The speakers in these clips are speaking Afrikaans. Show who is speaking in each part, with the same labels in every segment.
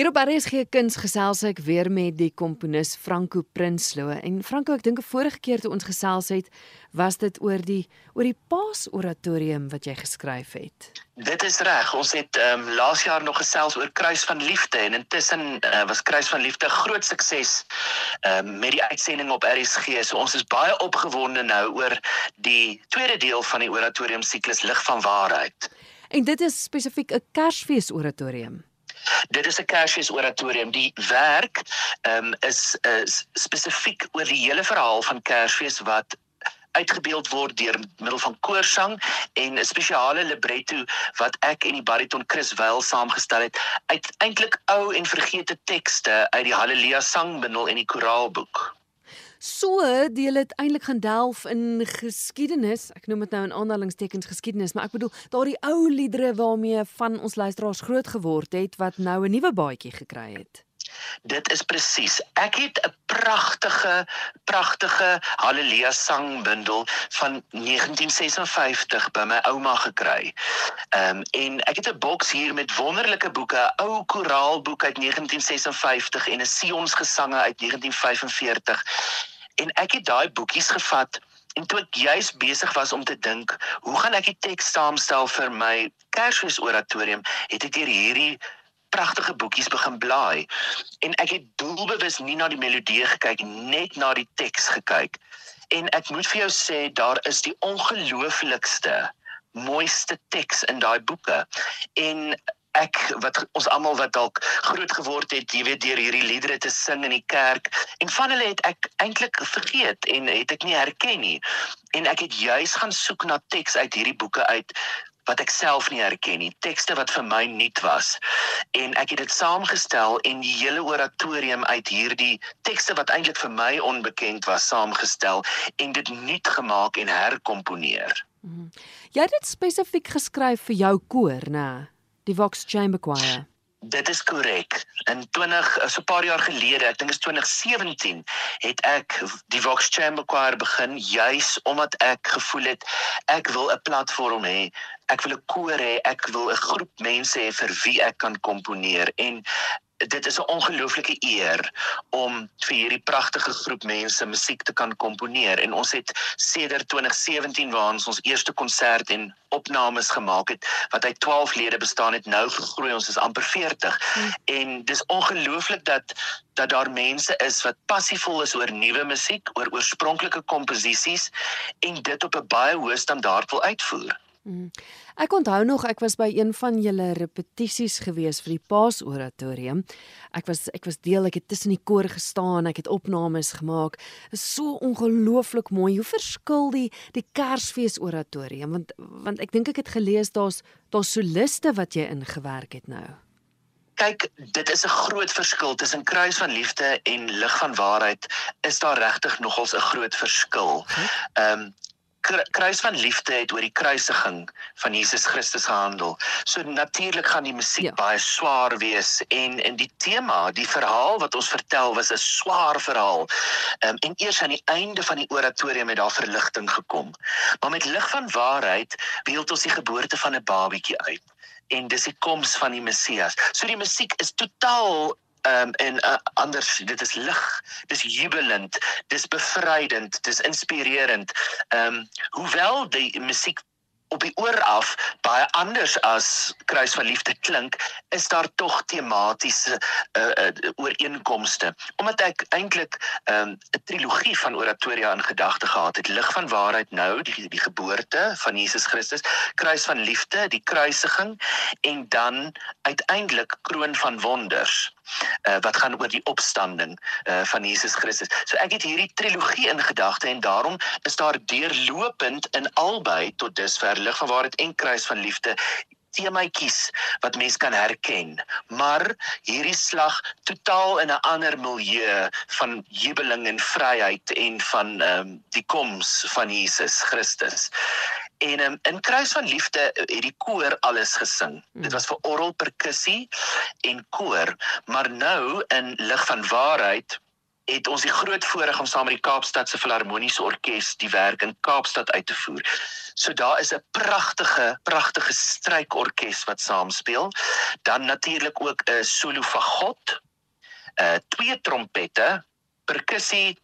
Speaker 1: Hier op RSG Kuns gesels ek weer met die komponis Franco Prinsloo. En Franco, ek dink 'n vorige keer toe ons gesels het, was dit oor die oor die Paas oratorium wat jy geskryf het.
Speaker 2: Dit is reg. Ons het ehm um, laas jaar nog gesels oor Kruis van Liefde en intussen uh, was Kruis van Liefde groot sukses ehm um, met die uitsending op RSG. So ons is baie opgewonde nou oor die tweede deel van die oratorium siklus Lig van Waarheid.
Speaker 1: En dit is spesifiek 'n Kersfees oratorium.
Speaker 2: Dit is 'n Kersfees oratorium. Die werk ehm um, is is spesifiek oor die hele verhaal van Kersfees wat uitgebeeld word deur middel van koorsang en 'n spesiale libretto wat ek en die bariton Chris Weil saamgestel het uit eintlik ou en vergete tekste uit die Halleluja sangbundel en die koraalboek.
Speaker 1: So deel dit eintlik gaan delf in geskiedenis. Ek noem dit nou in aanhalingstekens geskiedenis, maar ek bedoel daardie ou liedere waarmee van ons luisteraars groot geword het wat nou 'n nuwe baadjie gekry het.
Speaker 2: Dit is presies. Ek het 'n pragtige pragtige Halleluja sangbundel van 1956 by my ouma gekry. Ehm um, en ek het 'n boks hier met wonderlike boeke, 'n ou koraalboek uit 1956 en 'n Sions gesange uit 1945 en ek het daai boekies gevat en toe ek juis besig was om te dink, hoe gaan ek die teks saamstel vir my Kersfees oratorium, het ek deur hierdie pragtige boekies begin blaai. En ek het doelbewus nie na die melodie gekyk net na die teks gekyk. En ek moet vir jou sê daar is die ongelooflikste mooiste teks in daai boeke. En ek wat ons almal wat dalk groot geword het, jy weet deur hierdie liedere te sing in die kerk en van hulle het ek eintlik vergeet en het ek nie herken nie. En ek het juis gaan soek na teks uit hierdie boeke uit wat ek self nie herken nie, tekste wat vir my nuut was. En ek het dit saamgestel en die hele oratorium uit hierdie tekste wat eintlik vir my onbekend was saamgestel en dit nuut gemaak en herkomponeer. Mm -hmm.
Speaker 1: Jy het dit spesifiek geskryf vir jou koor, né? Die Vox Chamber Choir.
Speaker 2: Dit is korrek. In 20 so 'n paar jaar gelede, ek dink is 2017, het ek die Vox Chamber Choir begin juis omdat ek gevoel het ek wil 'n platform hê. Ek wil 'n koor hê, ek wil 'n groep mense hê vir wie ek kan komponeer en dit is 'n ongelooflike eer om vir hierdie pragtige groep mense musiek te kan komponeer en ons het sedert 2017 waar ons ons eerste konsert en opnames gemaak het wat uit 12 lede bestaan het nou gegroei ons is amper 40 hmm. en dis ongelooflik dat dat daar mense is wat passievol is oor nuwe musiek oor oorspronklike komposisies en dit op 'n baie hoë standaard wil uitvoer
Speaker 1: Mm. Ek onthou nog ek was by een van julle repetisies gewees vir die Paas oratorium. Ek was ek was deel ek het tussen die koor gestaan, ek het opnames gemaak. Is so ongelooflik mooi. Hoe verskil die die Kersfees oratorium want want ek dink ek het gelees daar's daar's soliste wat jy ingewerk het nou.
Speaker 2: Kyk, dit is 'n groot verskil tussen Kruis van Liefde en Lig van Waarheid. Is daar regtig nogals 'n groot verskil? Ehm um, kruis van liefde het oor die kruisiging van Jesus Christus gehandel. So natuurlik gaan die musiek ja. baie swaar wees en in die tema, die verhaal wat ons vertel was 'n swaar verhaal. Um, en eers aan die einde van die oratorium het daar verligting gekom. Maar met lig van waarheid beeld ons die geboorte van 'n babietjie uit en dis die koms van die Messias. So die musiek is totaal Ehm um, en uh, anders dit is lig, dis jubelend, dis bevrydend, dis inspirerend. Ehm um, hoewel die musiek op die oor af baie anders as kruis van liefde klink is daar tog tematiese uh, uh, ooreenkomste. Omdat ek eintlik 'n um, trilogie van oratoria in gedagte gehad het. Lig van waarheid nou die die geboorte van Jesus Christus. Kruis van liefde die kruisiging. En dan uiteindelik kroon van wonders uh, wat gaan oor die opstanding uh, van Jesus Christus. So ek het hierdie trilogie in gedagte en daarom is daar deurlopend in albei tot dusver lig van waarheid en kruis van liefde temaatjies wat mens kan herken maar hierdie slag totaal in 'n ander milieu van jubeling en vryheid en van ehm um, die koms van Jesus Christus En um, in Kruis van Liefde eh, het die koor alles gesing. Hmm. Dit was vir orgel, perkussie en koor, maar nou in Lig van Waarheid het ons die groot voorreg om saam met die Kaapstad se Filharmoniese Orkees die werk in Kaapstad uit te voer. So daar is 'n pragtige pragtige strykorkes wat saamspeel. Dan natuurlik ook 'n solo fagot, uh twee trompette, perkussie,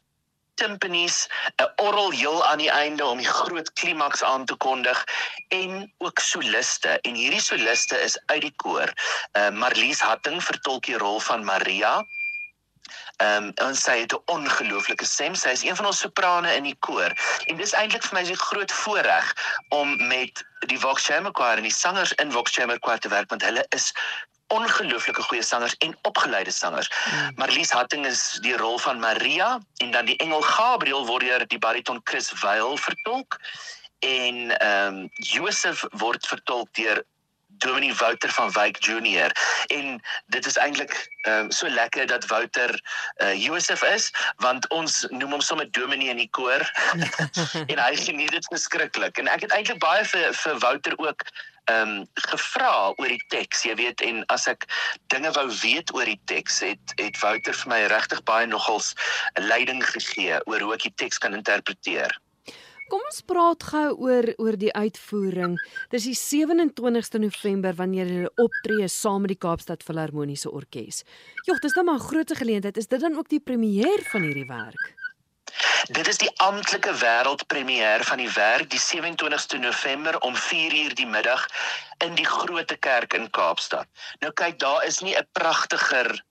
Speaker 2: timpanies, 'n orgel heel aan die einde om die groot klimaks aan te kondig en ook soliste. En hierdie soliste is uit die koor. Uh Marlies Hatting vertolk die rol van Maria. Ehm um, en sy het 'n ongelooflike stem. Sy is een van ons soprane in die koor. En dis eintlik vir my 'n groot voorreg om met die Vox Chamber Choir en die sangers in Vox Chamber Choir te werk want hulle is ongelooflike goeie sangers en opgeleide sangers. Hmm. Marlies Hatting is die rol van Maria en dan die engel Gabriel word deur die bariton Chris Weil vertolk en ehm um, Josef word vertolk deur Dominee Wouter van Wyk Junior. En dit is eintlik ehm um, so lekker dat Wouter uh, Josef is want ons noem hom sommer Dominee in die koor. En hy geniet dit verskriklik. En ek het eintlik baie vir vir Wouter ook ehm um, gevra oor die teks jy weet en as ek dinge wou weet oor die teks het het Wouter vir my regtig baie nogals leiding gegee oor hoe ek die teks kan interpreteer
Speaker 1: Kom ons praat gou oor oor die uitvoering. Dis die 27ste November wanneer hulle optree saam met die Kaapstad Filharmoniese Orkees. Jogg, dis dan maar 'n groot geleentheid. Is dit dan ook die premier van hierdie werk?
Speaker 2: Dit is die amptelike wêreldpremiere van die werk die 27ste November om 4:00 die middag in die Grote Kerk in Kaapstad. Nou kyk, daar is nie 'n pragtiger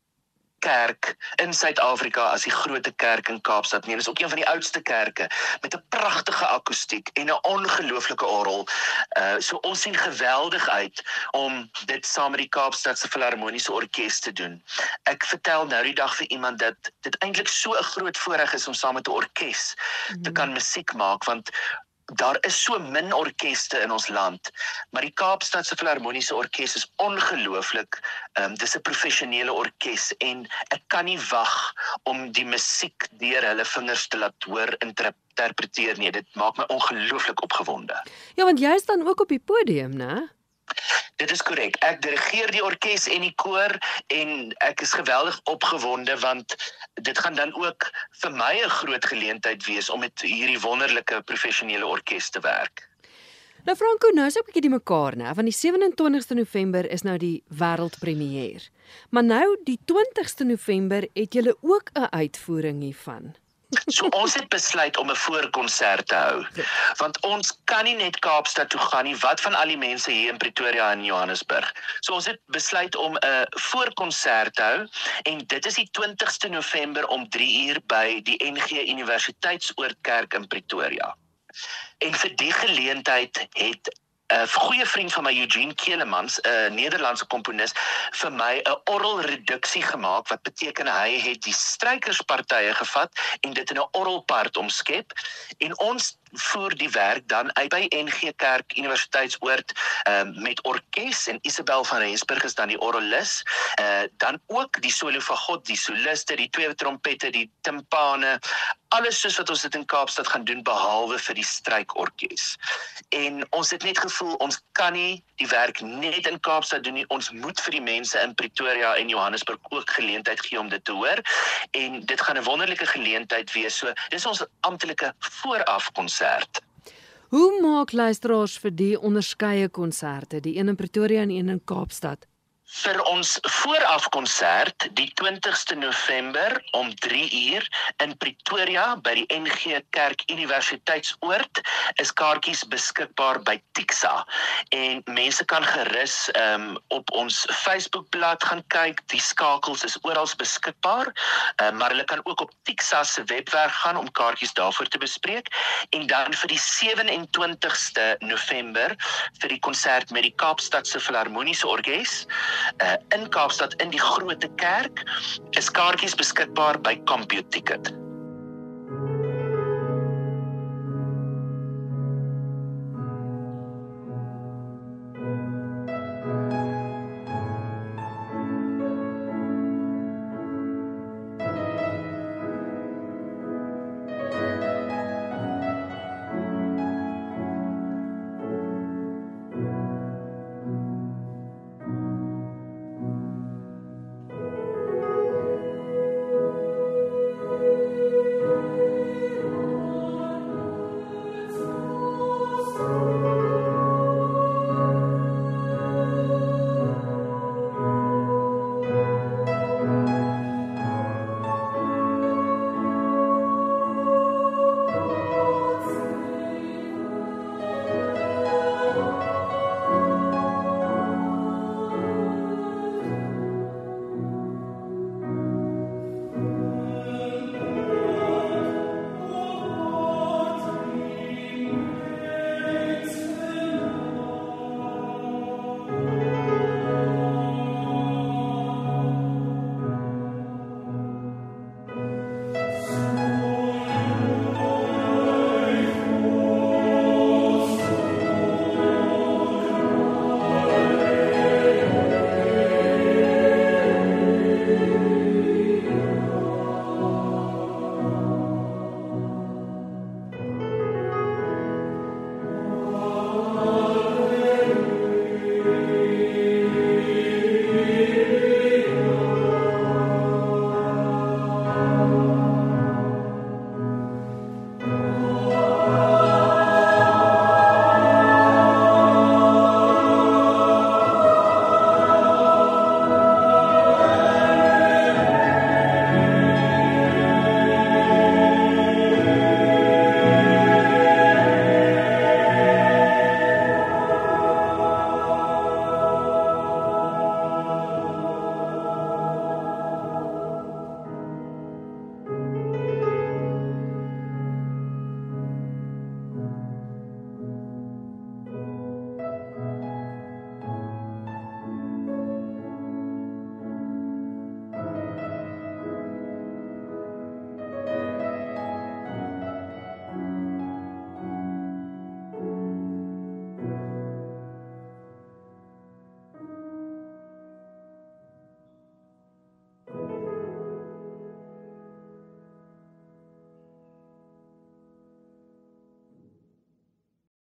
Speaker 2: kerk in Suid-Afrika as die Grote Kerk in Kaapstad. Nee, dis ook een van die oudste kerke met 'n pragtige akoestiek en 'n ongelooflike orgel. Uh so ons sien geweldig uit om dit saam met die Kaapstad se Filharmoniese Orkees te doen. Ek vertel nou die dag vir iemand dat dit eintlik so 'n groot voorreg is om saam met 'n orkes te kan musiek maak want daar is so min orkeste in ons land, maar die Kaapstad se Filharmoniese Orkees is ongelooflik. Ehm um, dis 'n professionele orkes en ek kan nie wag om die musiek deur hulle vingers te laat hoor interpreteer nie. Dit maak my ongelooflik opgewonde.
Speaker 1: Ja, want jy is dan ook op die podium, né?
Speaker 2: Dit is korrek. Ek dirigeer die orkes en die koor en ek is geweldig opgewonde want dit gaan dan ook vir my 'n groot geleentheid wees om met hierdie wonderlike professionele orkes te werk.
Speaker 1: Nou Franco, nou is ek 'n bietjie die mekaar, né? Want die 27ste November is nou die wêreldpremier. Maar nou die 20ste November het jy ook 'n uitvoering hiervan.
Speaker 2: So ons het besluit om 'n voorkonsert te hou. Want ons kan nie net Kaapstad toe gaan nie. Wat van al die mense hier in Pretoria en Johannesburg? So ons het besluit om 'n voorkonsert te hou en dit is die 20ste November om 3 uur by die NG Universiteitsoortkerk in Pretoria. En vir die geleentheid het 'n goeie vriend van my Eugene Kelemans, 'n Nederlandse komponis, vir my 'n orgelreduksie gemaak wat beteken hy het die strykerspartye gevat en dit in 'n orgelpart omskep en ons voer die werk dan uit by NG Kerk Universiteitsoord um, met orkes en Isabel van Rensburg is dan die orgelis. Uh dan ook die solo van God, die soliste, die twee trompette, die timpane, alles soos wat ons dit in Kaapstad gaan doen behalwe vir die strykorkes. En ons het net gevoel ons kan nie die werk net in Kaapstad doen nie. Ons moet vir die mense in Pretoria en Johannesburg ook geleentheid gee om dit te hoor. En dit gaan 'n wonderlike geleentheid wees. So dis ons amptelike vooraf konsert konsert.
Speaker 1: Hoe maak luisteraars vir die onderskeie konserte, die een in Pretoria en een in Kaapstad?
Speaker 2: Vir ons vooraf konsert die 20ste November om 3 uur in Pretoria by die NG Kerk Universiteitsoord is kaartjies beskikbaar by Tixa. En mense kan gerus um, op ons Facebookblad gaan kyk. Die skakels is oral beskikbaar um, maar hulle kan ook op Tixa se webwerf gaan om kaartjies daarvoor te bespreek. En dan vir die 27ste November vir die konsert met die Kaapstad se Filharmoniese Orkees uh, in Kaapstad in die Grote Kerk is kaartjies beskikbaar by CompuTicket.